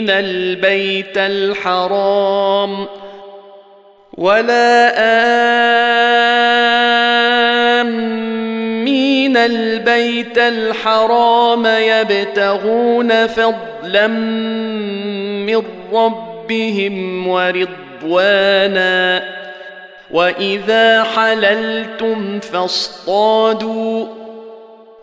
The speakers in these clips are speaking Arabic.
آمين البيت الحرام ولا آمين البيت الحرام يبتغون فضلا من ربهم ورضوانا وإذا حللتم فاصطادوا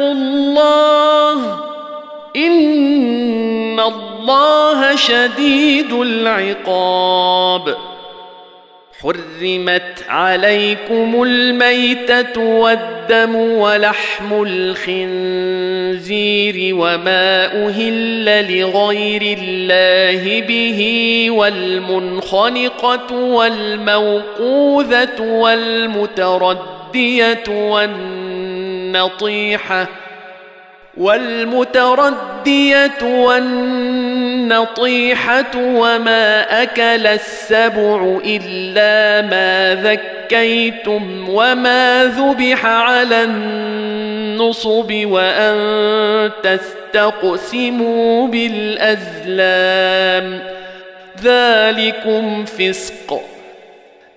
الله إن الله شديد العقاب. حرمت عليكم الميتة والدم ولحم الخنزير وما أهل لغير الله به والمنخنقة والموقوذة والمتردية والنطيحة والمتردية والنطيحة وما أكل السبع إلا ما ذكيتم وما ذبح على النصب وأن تستقسموا بالأزلام. ذلكم فسق.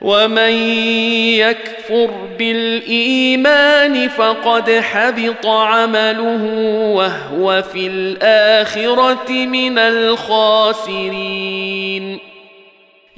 ومن يكفر بالايمان فقد حبط عمله وهو في الاخره من الخاسرين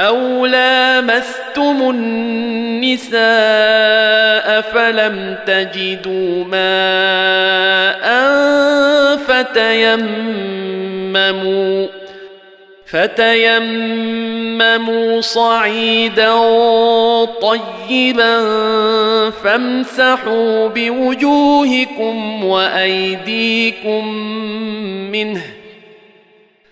أو لامستم النساء فلم تجدوا ماء فتيمموا فتيمموا صعيدا طيبا فامسحوا بوجوهكم وايديكم منه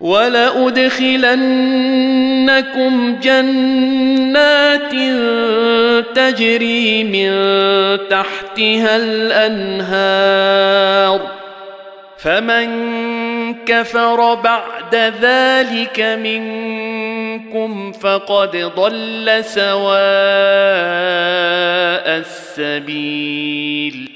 ولأدخلنكم جنات تجري من تحتها الأنهار فمن كفر بعد ذلك منكم فقد ضل سواء السبيل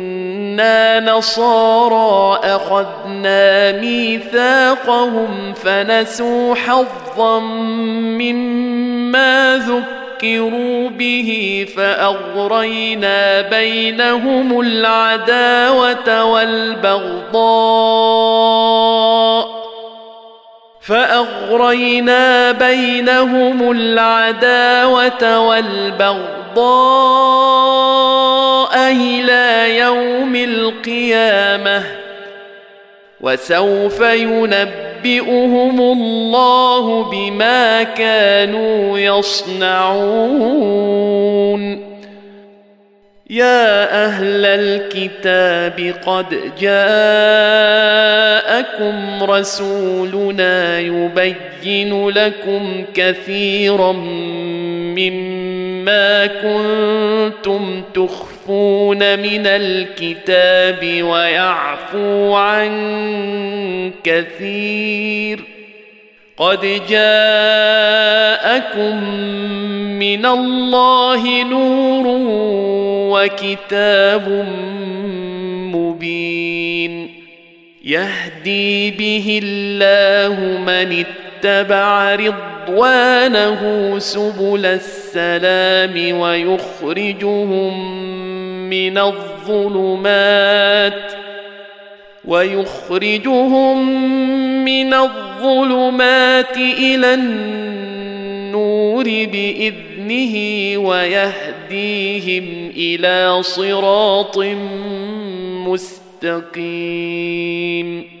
نصارى اخذنا ميثاقهم فنسوا حظا مما ذكروا به فاغرينا بينهم العداوه والبغضاء فاغرينا بينهم العداوه والبغضاء إلى يوم القيامة وسوف ينبئهم الله بما كانوا يصنعون. يا أهل الكتاب قد جاءكم رسولنا يبين لكم كثيرا مما كنتم تخفون من الكتاب ويعفو عن كثير قد جاءكم من الله نور وكتاب مبين يهدي به الله من اتبع رضوانه سبل السلام ويخرجهم من الظلمات ويخرجهم من الظلمات إلى النور بإذنه ويهديهم إلى صراط مستقيم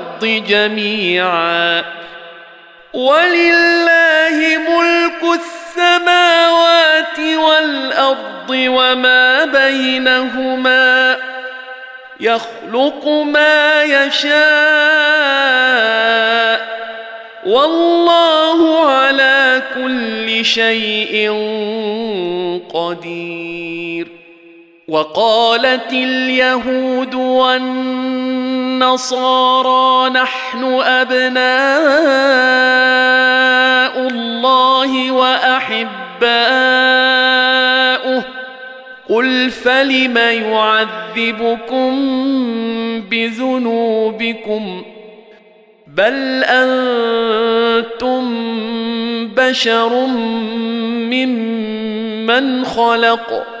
جميعا. ولله ملك السماوات والأرض وما بينهما. يخلق ما يشاء. والله على كل شيء قدير. وقالت اليهود والنصارى نحن أبناء الله وأحباؤه. قل فلم يعذبكم بذنوبكم؟ بل أنتم بشر ممن خلق.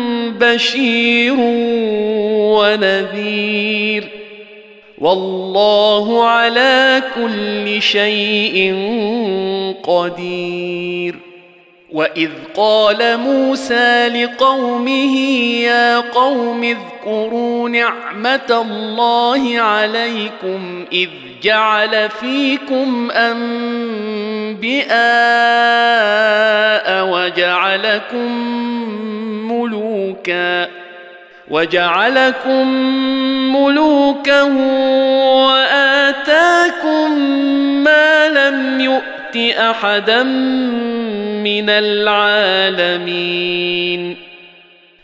بشير ونذير. والله على كل شيء قدير. وإذ قال موسى لقومه يا قوم اذكروا نعمة الله عليكم إذ جعل فيكم انبئاء وجعلكم ملوكا وجعلكم ملوكا وآتاكم ما لم يؤت أحدا من العالمين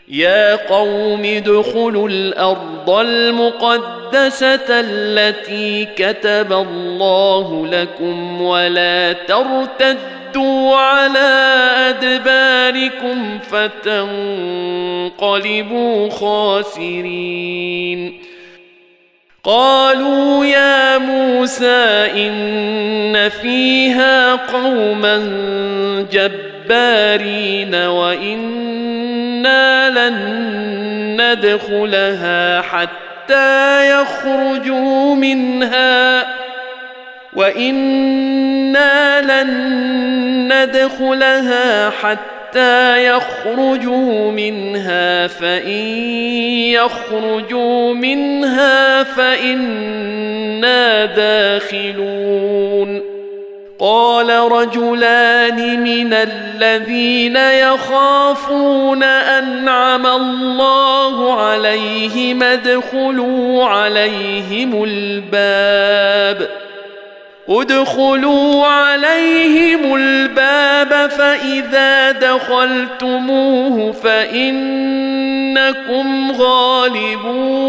يا قوم ادخلوا الأرض المقدسة التي كتب الله لكم ولا ترتدوا على ادباركم فتنقلبوا خاسرين قالوا يا موسى ان فيها قوما جبارين وأنا لن ندخلها حتى يخرجوا منها وأنا لن ندخلها حتى يخرجوا منها فإن يخرجوا منها فإنا داخلون قال رجلان من الذين يخافون أنعم الله عليهم ادخلوا عليهم الباب ۖ ادخلوا عليهم الباب فإذا دخلتموه فإنكم غالبون.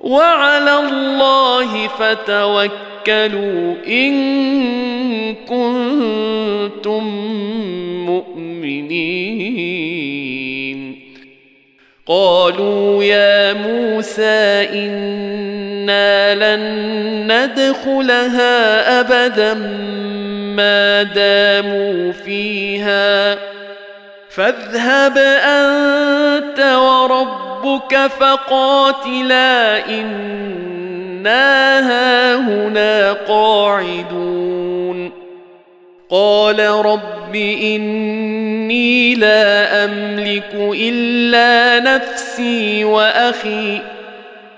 وعلى الله فتوكلوا إن كنتم مؤمنين. قالوا يا موسى إنا لن ندخلها أبدا ما داموا فيها. فاذهب أنت وربك فقاتلا إنا هاهنا قاعدون. قال رب إني لا أملك إلا نفسي وأخي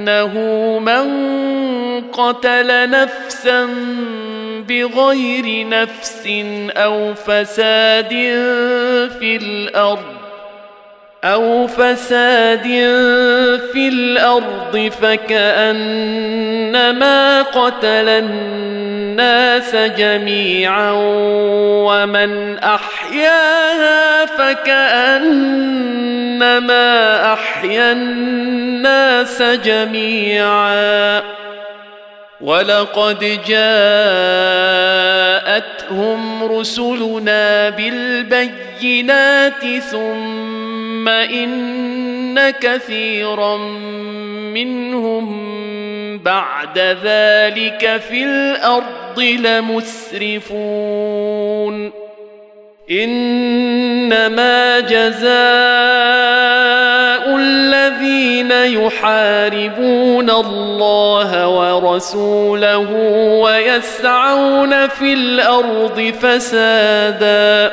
انه من قتل نفسا بغير نفس أو فساد في الأرض. أو فساد في الأرض فكانما قتل الناس جميعا ومن احياها فكانما احيا الناس جميعا ولقد جاءتهم رسلنا بالبينات ثم إن كثيرا منهم بعد ذلك في الأرض لمسرفون. إنما جزاء الذين يحاربون الله ورسوله ويسعون في الأرض فسادا.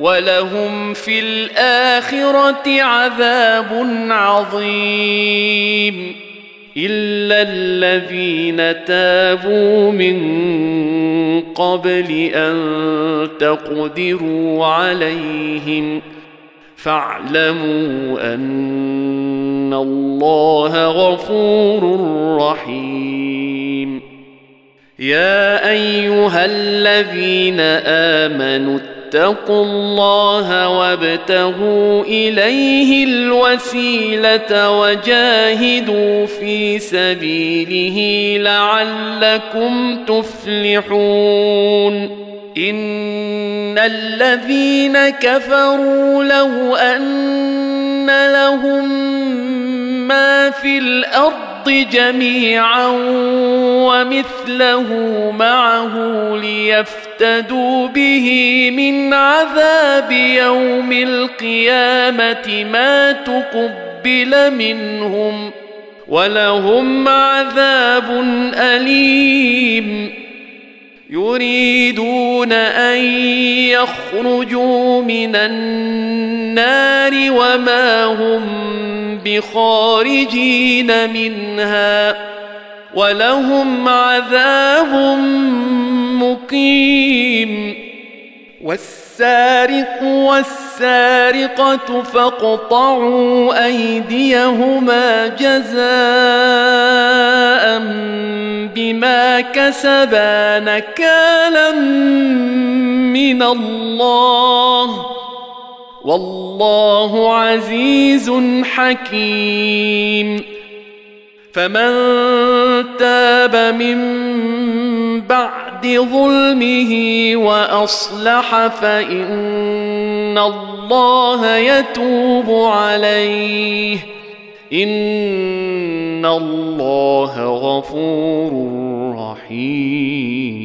ولهم في الآخرة عذاب عظيم. إلا الذين تابوا من قبل أن تقدروا عليهم فاعلموا أن الله غفور رحيم. يا أيها الذين آمنوا اتقوا الله وابتغوا إليه الوسيلة وجاهدوا في سبيله لعلكم تفلحون. إن الذين كفروا لو أن لهم ما في الأرض جميعا ومثله معه ليفتدوا به من عذاب يوم القيامة ما تقبل منهم ولهم عذاب أليم. يريدون أن يخرجوا من النار وما هم بخارجين منها ولهم عذاب مقيم. والسارق والسارقة فاقطعوا أيديهما جزاء بما كسبا نكالا من الله. والله عزيز حكيم. فمن تاب من بعد ظلمه وأصلح فإن الله يتوب عليه. إن الله غفور رحيم.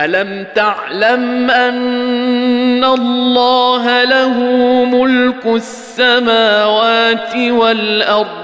ألم تعلم أن الله له ملك السماوات والأرض؟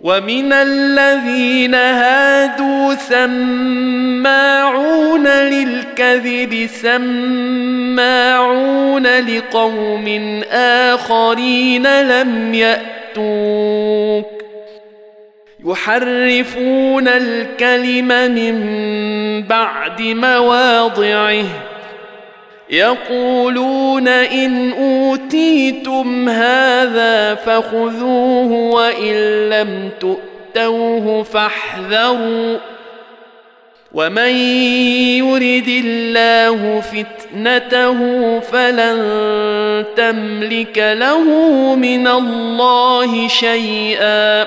ومن الذين هادوا سماعون للكذب سماعون لقوم اخرين لم ياتوك يحرفون الكلم من بعد مواضعه يقولون إن أوتيتم هذا فخذوه وإن لم تؤتوه فاحذروا. ومن يرد الله فتنته فلن تملك له من الله شيئا.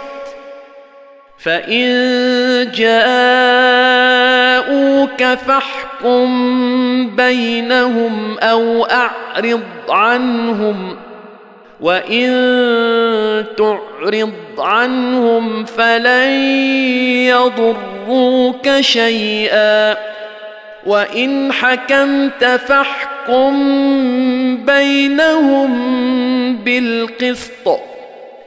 فإن جاءوك فاحكم بينهم أو أعرض عنهم وإن تعرض عنهم فلن يضروك شيئا وإن حكمت فاحكم بينهم بالقسط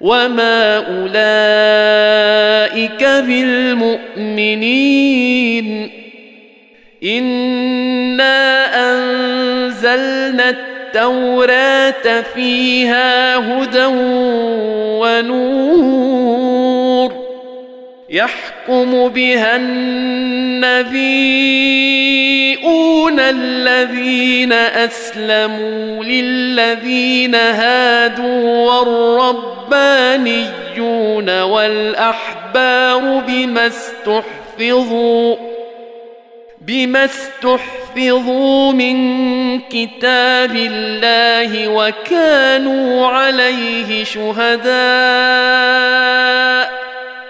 وما اولئك بالمؤمنين انا انزلنا التوراه فيها هدى ونور يحكم بها النبيون الذين أسلموا للذين هادوا والربانيون والأحبار بما استحفظوا بما استحفظوا من كتاب الله وكانوا عليه شهداء.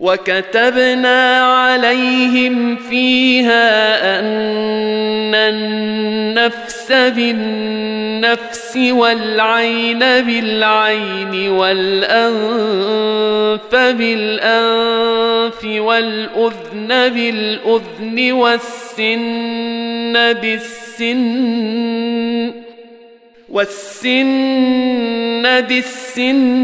وكتبنا عليهم فيها أن النفس بالنفس والعين بالعين والأنف بالأنف والأذن بالأذن والسن بالسن والسن بالسن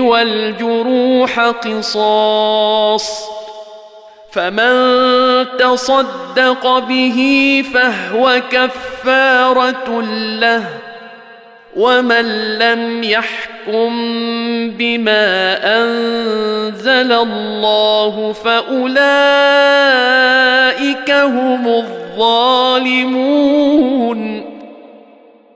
والجروح قصاص فمن تصدق به فهو كفارة له ومن لم يحكم بما أنزل الله فأولئك هم الظالمون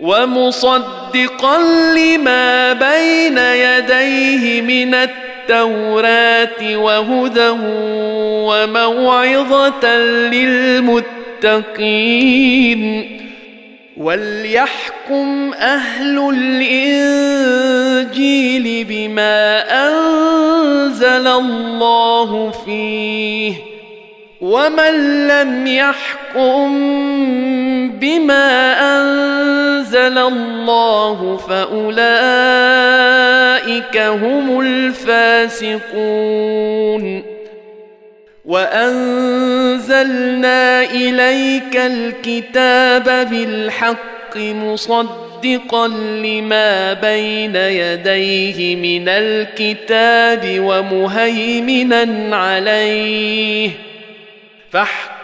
ومصدقا لما بين يديه من التوراة وهدى وموعظة للمتقين. وليحكم أهل الانجيل بما انزل الله فيه ومن لم يحكم بما انزل الله فاولئك هم الفاسقون وانزلنا اليك الكتاب بالحق مصدقا لما بين يديه من الكتاب ومهيمنا عليه فاحكم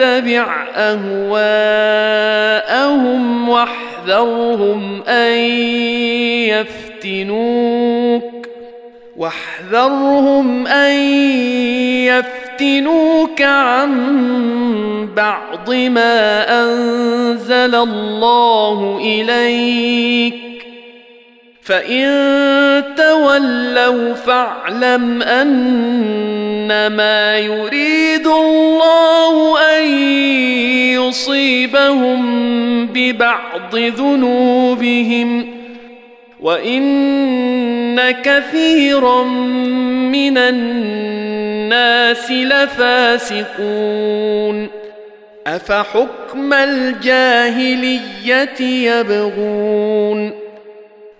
تتبع أهواءهم واحذرهم أن يفتنوك واحذرهم أن يفتنوك عن بعض ما أنزل الله إليك فإن تولوا فاعلم إنما يريد الله أن يصيبهم ببعض ذنوبهم وإن كثيرا من الناس لفاسقون أفحكم الجاهلية يبغون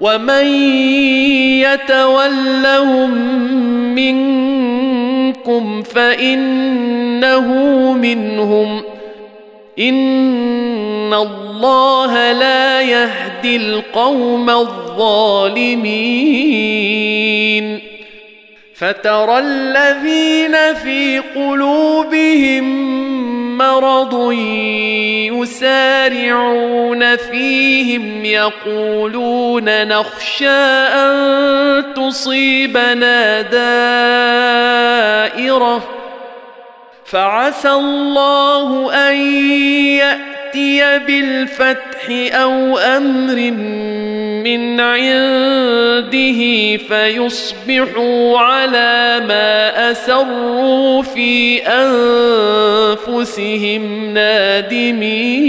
ومن يتولهم منكم فانه منهم ان الله لا يهدي القوم الظالمين فترى الذين في قلوبهم مرض يسارعون فيهم يقولون نخشى أن تصيبنا دائرة فعسى الله أن يأتي يأتي بالفتح أو أمر من عنده فيصبحوا على ما أسروا في أنفسهم نادمين.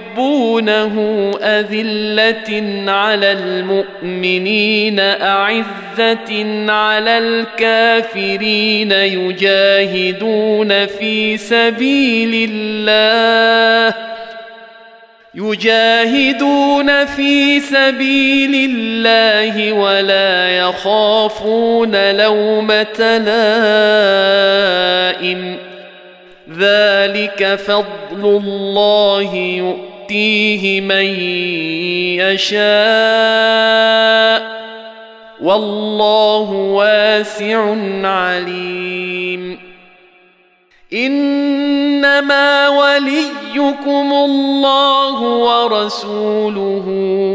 ويحبونه أذلة على المؤمنين أعزة على الكافرين يجاهدون في سبيل الله. يجاهدون في سبيل الله ولا يخافون لومة لائم. ذلك فضل الله يؤتيه من يشاء والله واسع عليم. إنما وليكم الله ورسوله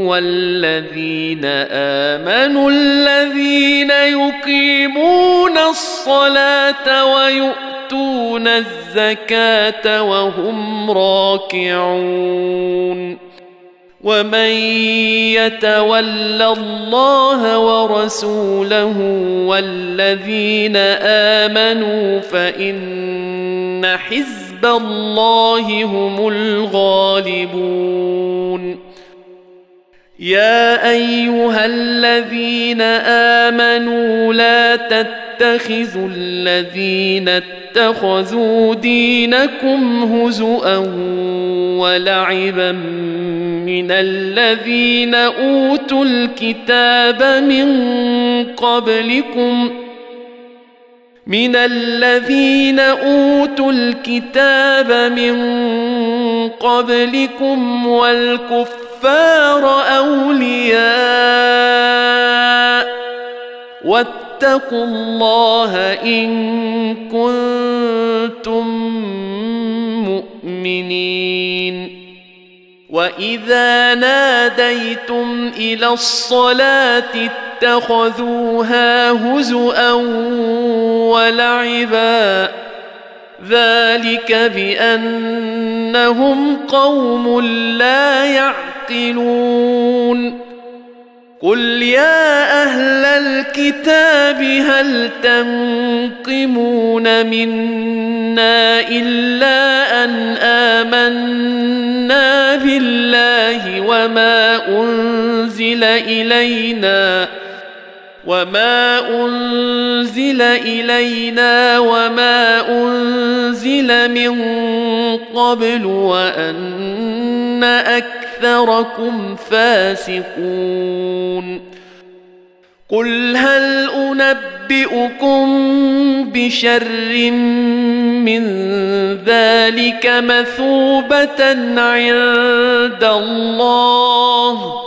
والذين آمنوا الذين يقيمون الصلاة ويؤمنون يؤتون الزكاة وهم راكعون. ومن يتول الله ورسوله والذين آمنوا فإن حزب الله هم الغالبون. يا أيها الذين آمنوا لا تتخذوا الذين اتخذوا دينكم هزؤا ولعبا من الذين أوتوا الكتاب من قبلكم من الذين أوتوا الكتاب من قبلكم والكفار أولياء. واتقوا الله إن كنتم مؤمنين. وإذا ناديتم إلى الصلاة اتخذوها هزءا ولعبا. ذلك بأنهم قوم لا يعقلون. قل يا أهل الكتاب هل تنقمون منا إلا أن آمنا بالله وما أنزل إلينا وما انزل الينا وما انزل من قبل وان اكثركم فاسقون قل هل انبئكم بشر من ذلك مثوبه عند الله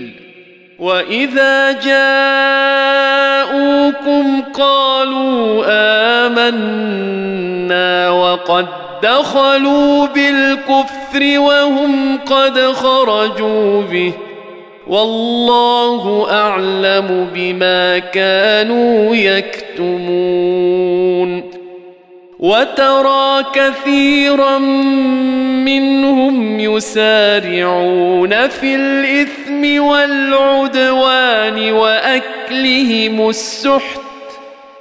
واذا جاءوكم قالوا امنا وقد دخلوا بالكفر وهم قد خرجوا به والله اعلم بما كانوا يكتمون وترى كثيرا منهم يسارعون في الإثم والعدوان وأكلهم السحت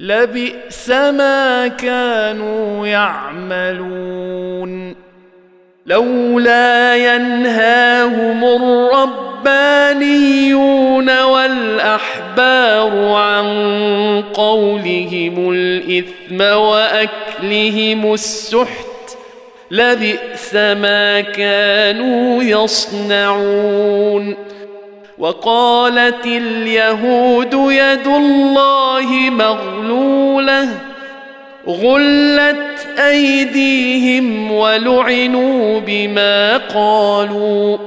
لبئس ما كانوا يعملون لولا ينهاهم الربانيون والأحبار عن قولهم الإثم وأكلهم السحت لبئس ما كانوا يصنعون. وقالت اليهود يد الله مغلولة غلت أيديهم ولعنوا بما قالوا.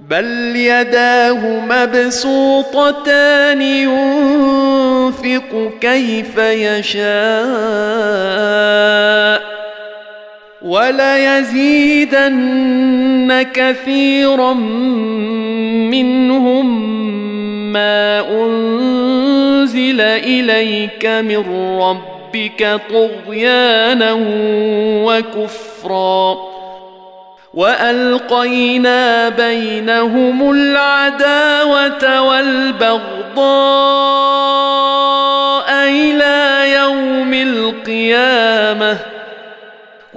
بل يداه مبسوطتان ينفق كيف يشاء. وليزيدن كثيرا منهم ما أنزل إليك من ربك طغيانا وكفرا وألقينا بينهم العداوة والبغضاء إلى يوم القيامة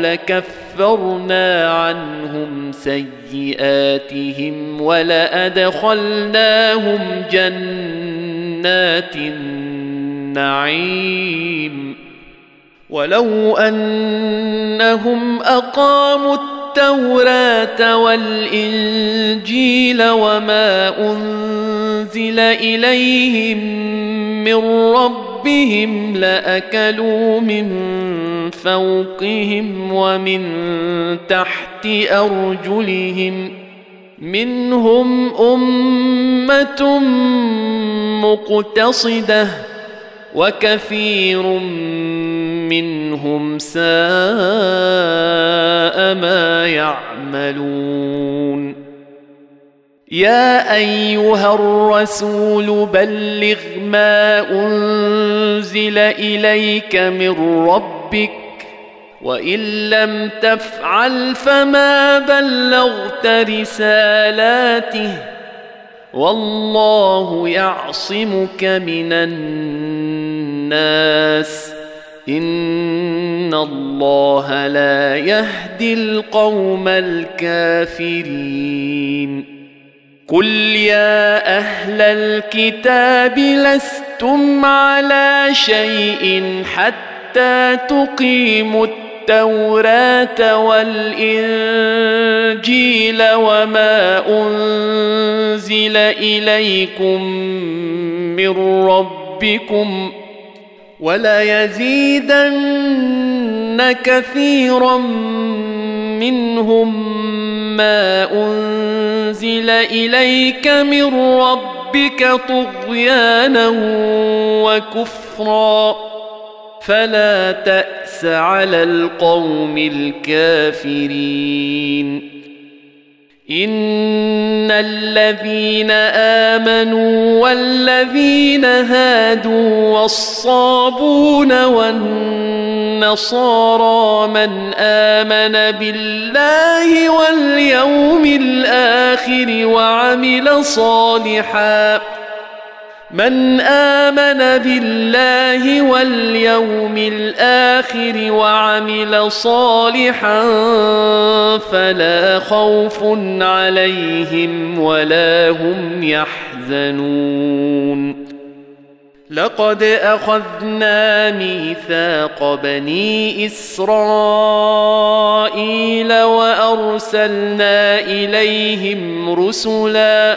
لكفرنا عنهم سيئاتهم ولأدخلناهم جنات النعيم. ولو أنهم أقاموا التوراة والإنجيل وما أنزل إليهم من ربهم لاكلوا من فوقهم ومن تحت ارجلهم منهم امه مقتصده وكثير منهم ساء ما يعملون يا أيها الرسول بلغ ما أنزل إليك من ربك وإن لم تفعل فما بلغت رسالاته والله يعصمك من الناس إن الله لا يهدي القوم الكافرين قل يا أهل الكتاب لستم على شيء حتى تقيموا التوراه والانجيل وما انزل اليكم من ربكم وليزيدن كثيرا منهم ما أنزل إليك من ربك طغيانا وكفرا فلا تأس على القوم الكافرين ان الذين امنوا والذين هادوا والصابون والنصارى من امن بالله واليوم الآخر وعمل صالحا من آمن بالله واليوم الآخر وعمل صالحا فلا خوف عليهم ولا هم يحزنون. لقد أخذنا ميثاق بني إسرائيل وأرسلنا إليهم رسلا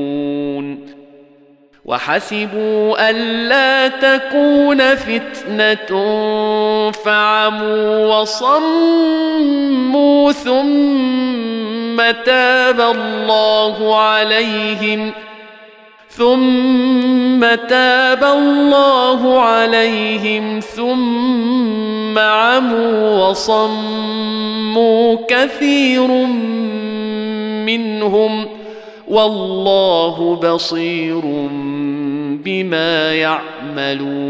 وحسبوا الا تكون فتنة فعموا وصموا ثم تاب الله عليهم ثم تاب الله عليهم ثم عموا وصموا كثير منهم والله بصير بما يعملون.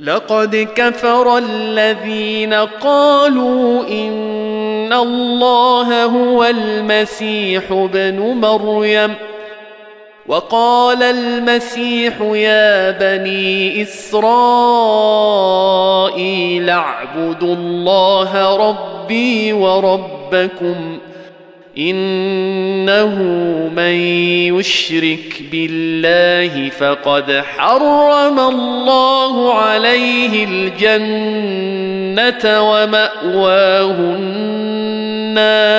لقد كفر الذين قالوا إن الله هو المسيح ابن مريم. وقال المسيح يا بني إسرائيل اعبدوا الله ربي وربكم. إنه من يشرك بالله فقد حرم الله عليه الجنة ومأواه النار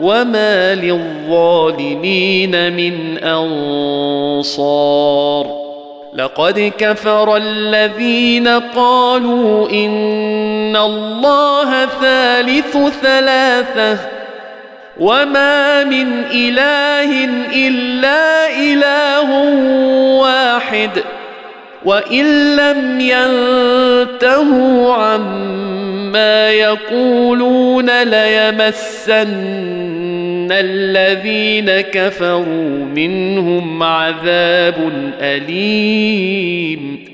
وما للظالمين من أنصار لقد كفر الذين قالوا إن الله ثالث ثلاثة وما من اله الا اله واحد وان لم ينتهوا عما يقولون ليمسن الذين كفروا منهم عذاب اليم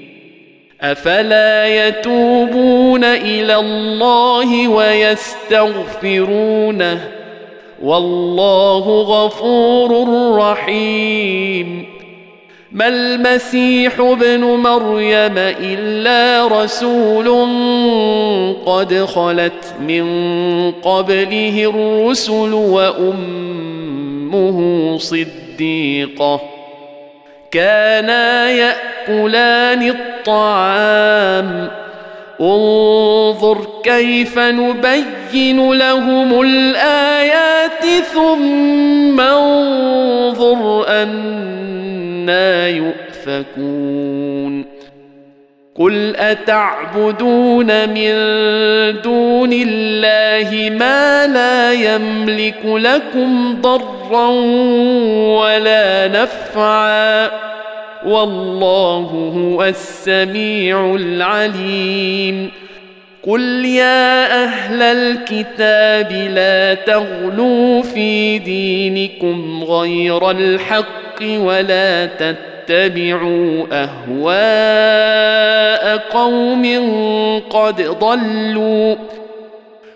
افلا يتوبون إلى الله ويستغفرونه والله غفور رحيم. ما المسيح ابن مريم إلا رسول قد خلت من قبله الرسل وأمه صديقة. كانا يأكلان الطعام. انظر كيف نبين لهم الآيات ثم انظر أنا يؤفكون. قل أتعبدون من دون الله ما لا يملك لكم ضرا ولا نفعا. والله هو السميع العليم. قل يا أهل الكتاب لا تغلوا في دينكم غير الحق ولا تتبعوا أهواء قوم قد ضلوا.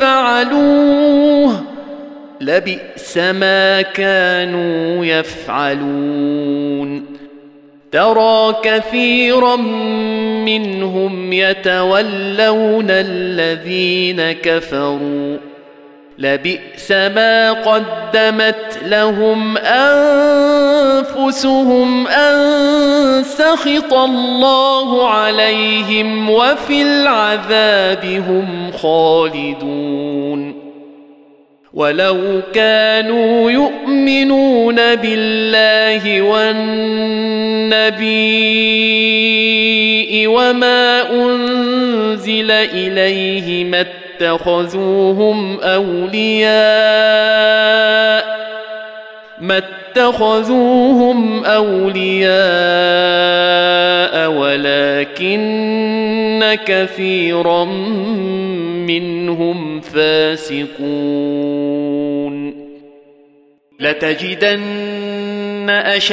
فعلوه لبئس ما كانوا يفعلون ترى كثيرا منهم يتولون الذين كفروا لبئس ما قدمت لهم أنفسهم أن سخط الله عليهم وفي العذاب هم خالدون. ولو كانوا يؤمنون بالله والنبي وما أنزل إليه ما اتخذوهم أولياء ما اتخذوهم أولياء ولكن كثيرا منهم فاسقون. لتجدن الناس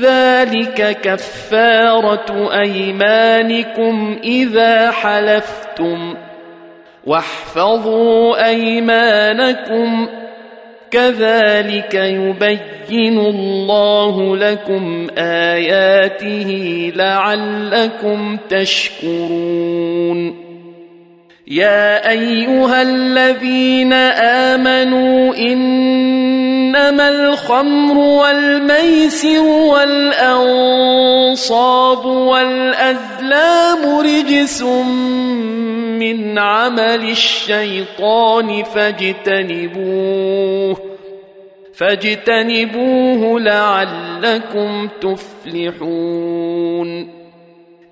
ذلك كفارة أيمانكم إذا حلفتم. واحفظوا أيمانكم. كذلك يبين الله لكم آياته لعلكم تشكرون. يا أيها الذين آمنوا إنما الخمر والميسر والأنصاب والأزلام رجس من عمل الشيطان فاجتنبوه فاجتنبوه لعلكم تفلحون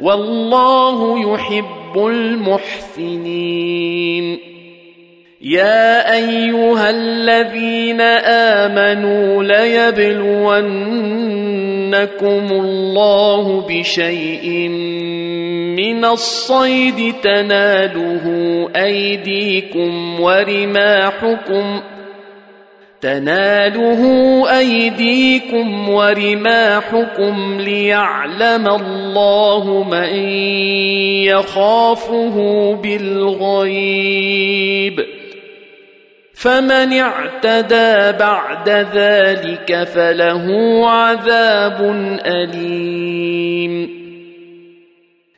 والله يحب المحسنين. يا أيها الذين آمنوا ليبلونكم الله بشيء من الصيد تناله أيديكم ورماحكم تناله أيديكم ورماحكم ليعلم الله من يخافه بالغيب. فمن اعتدى بعد ذلك فله عذاب أليم.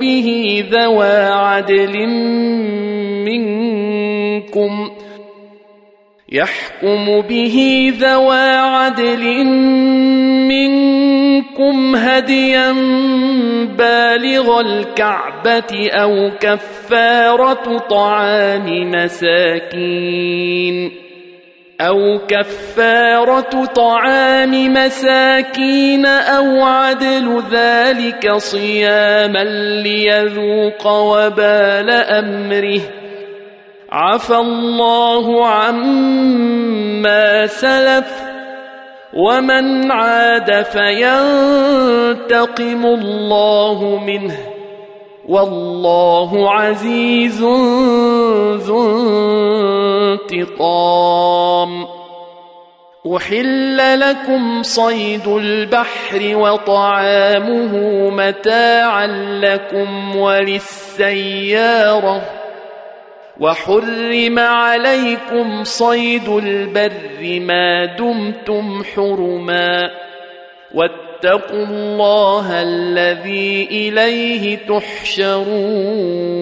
به ذوى عدل منكم يحكم به ذوى عدل منكم هديا بالغ الكعبة أو كفارة طعام مساكين أو كفارة طعام مساكين أو عدل ذلك صياما ليذوق وبال أمره. عفى الله عما سلف ومن عاد فينتقم الله منه. والله عزيز ذو انتقام. احل لكم صيد البحر وطعامه متاعا لكم وللسياره. وحرم عليكم صيد البر ما دمتم حرما. واتقوا الله الذي إليه تحشرون.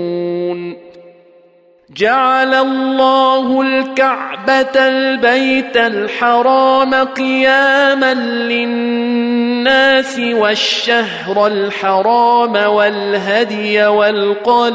جعل الله الكعبة البيت الحرام قياما للناس والشهر الحرام والهدي والقلائد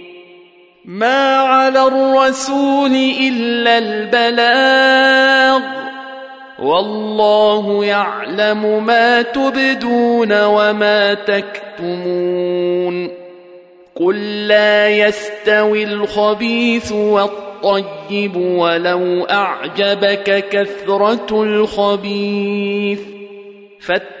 ما على الرسول الا البلاغ والله يعلم ما تبدون وما تكتمون قل لا يستوي الخبيث والطيب ولو اعجبك كثره الخبيث فاتقوا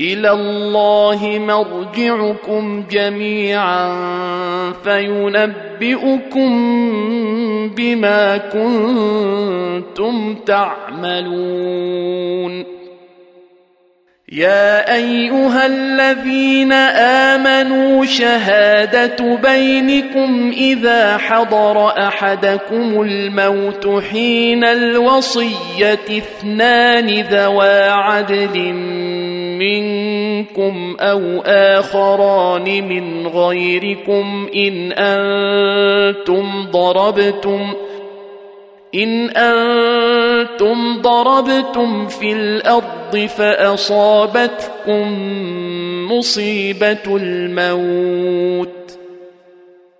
إلى الله مرجعكم جميعا فينبئكم بما كنتم تعملون. يا أيها الذين آمنوا شهادة بينكم إذا حضر أحدكم الموت حين الوصية اثنان ذوا عدل منكم أو آخران من غيركم إن أنتم ضربتم إن أنتم ضربتم في الأرض فأصابتكم مصيبة الموت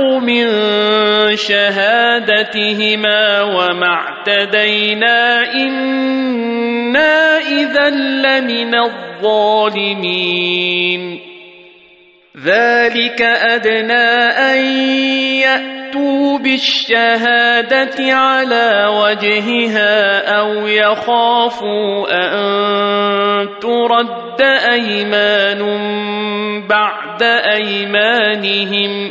من شهادتهما وما اعتدينا إنا إذا لمن الظالمين ذلك أدنى أن يأتي ياتوا بالشهاده على وجهها أو يخافوا ان ترد ايمان بعد ايمانهم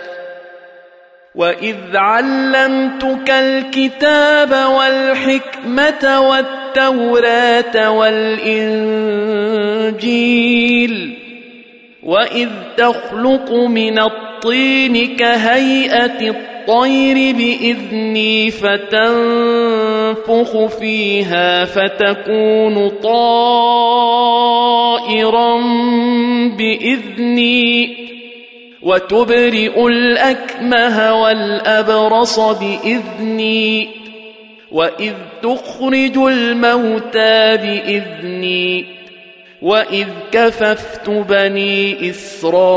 واذ علمتك الكتاب والحكمه والتوراه والانجيل واذ تخلق من الطين كهيئه الطير باذني فتنفخ فيها فتكون طائرا باذني وتبرئ الأكمه والأبرص بإذني وإذ تخرج الموتى بإذني وإذ كففت بني إسرائيل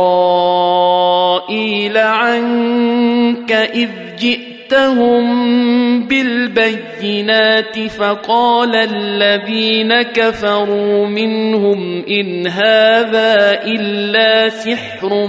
عنك إذ جئتهم بالبينات فقال الذين كفروا منهم إن هذا إلا سحر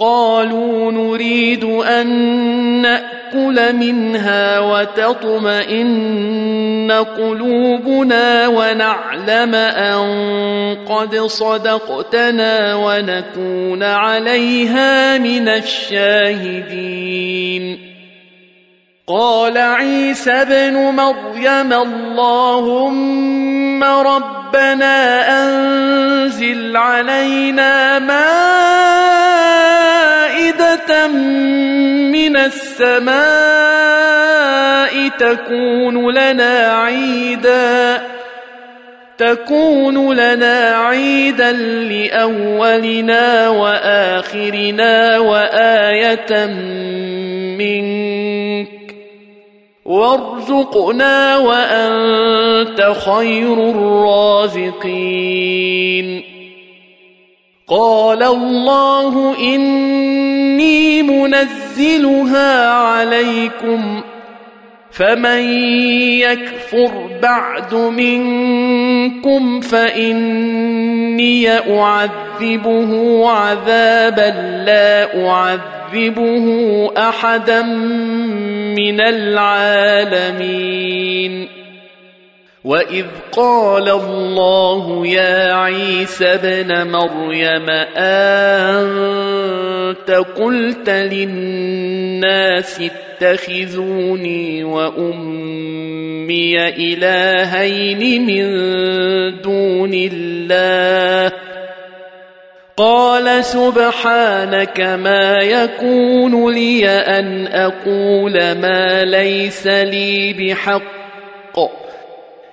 قالوا نريد أن نأكل منها وتطمئن قلوبنا ونعلم أن قد صدقتنا ونكون عليها من الشاهدين. قال عيسى ابن مريم اللهم ربنا أنزل علينا من السماء تكون لنا عيدا تكون لنا عيدا لأولنا وآخرنا وآية منك وارزقنا وأنت خير الرازقين. قال الله إني منزلها عليكم فمن يكفر بعد منكم فإني أعذبه عذابا لا أعذبه أحدا من العالمين. واذ قال الله يا عيسى ابن مريم انت قلت للناس اتخذوني وامي الهين من دون الله قال سبحانك ما يكون لي ان أقول ما ليس لي بحق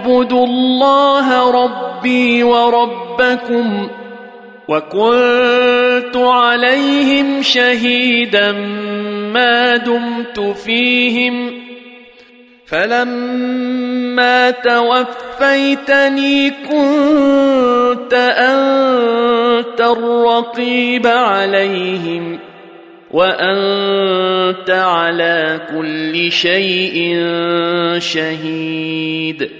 اعبدوا الله ربي وربكم وكنت عليهم شهيدا ما دمت فيهم فلما توفيتني كنت أنت الرقيب عليهم وأنت على كل شيء شهيد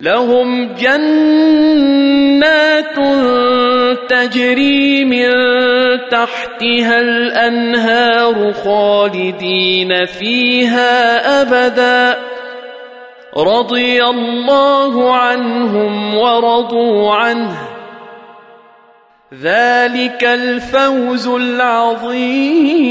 لهم جنات تجري من تحتها الأنهار خالدين فيها أبدا. رضي الله عنهم ورضوا عنه. ذلك الفوز العظيم.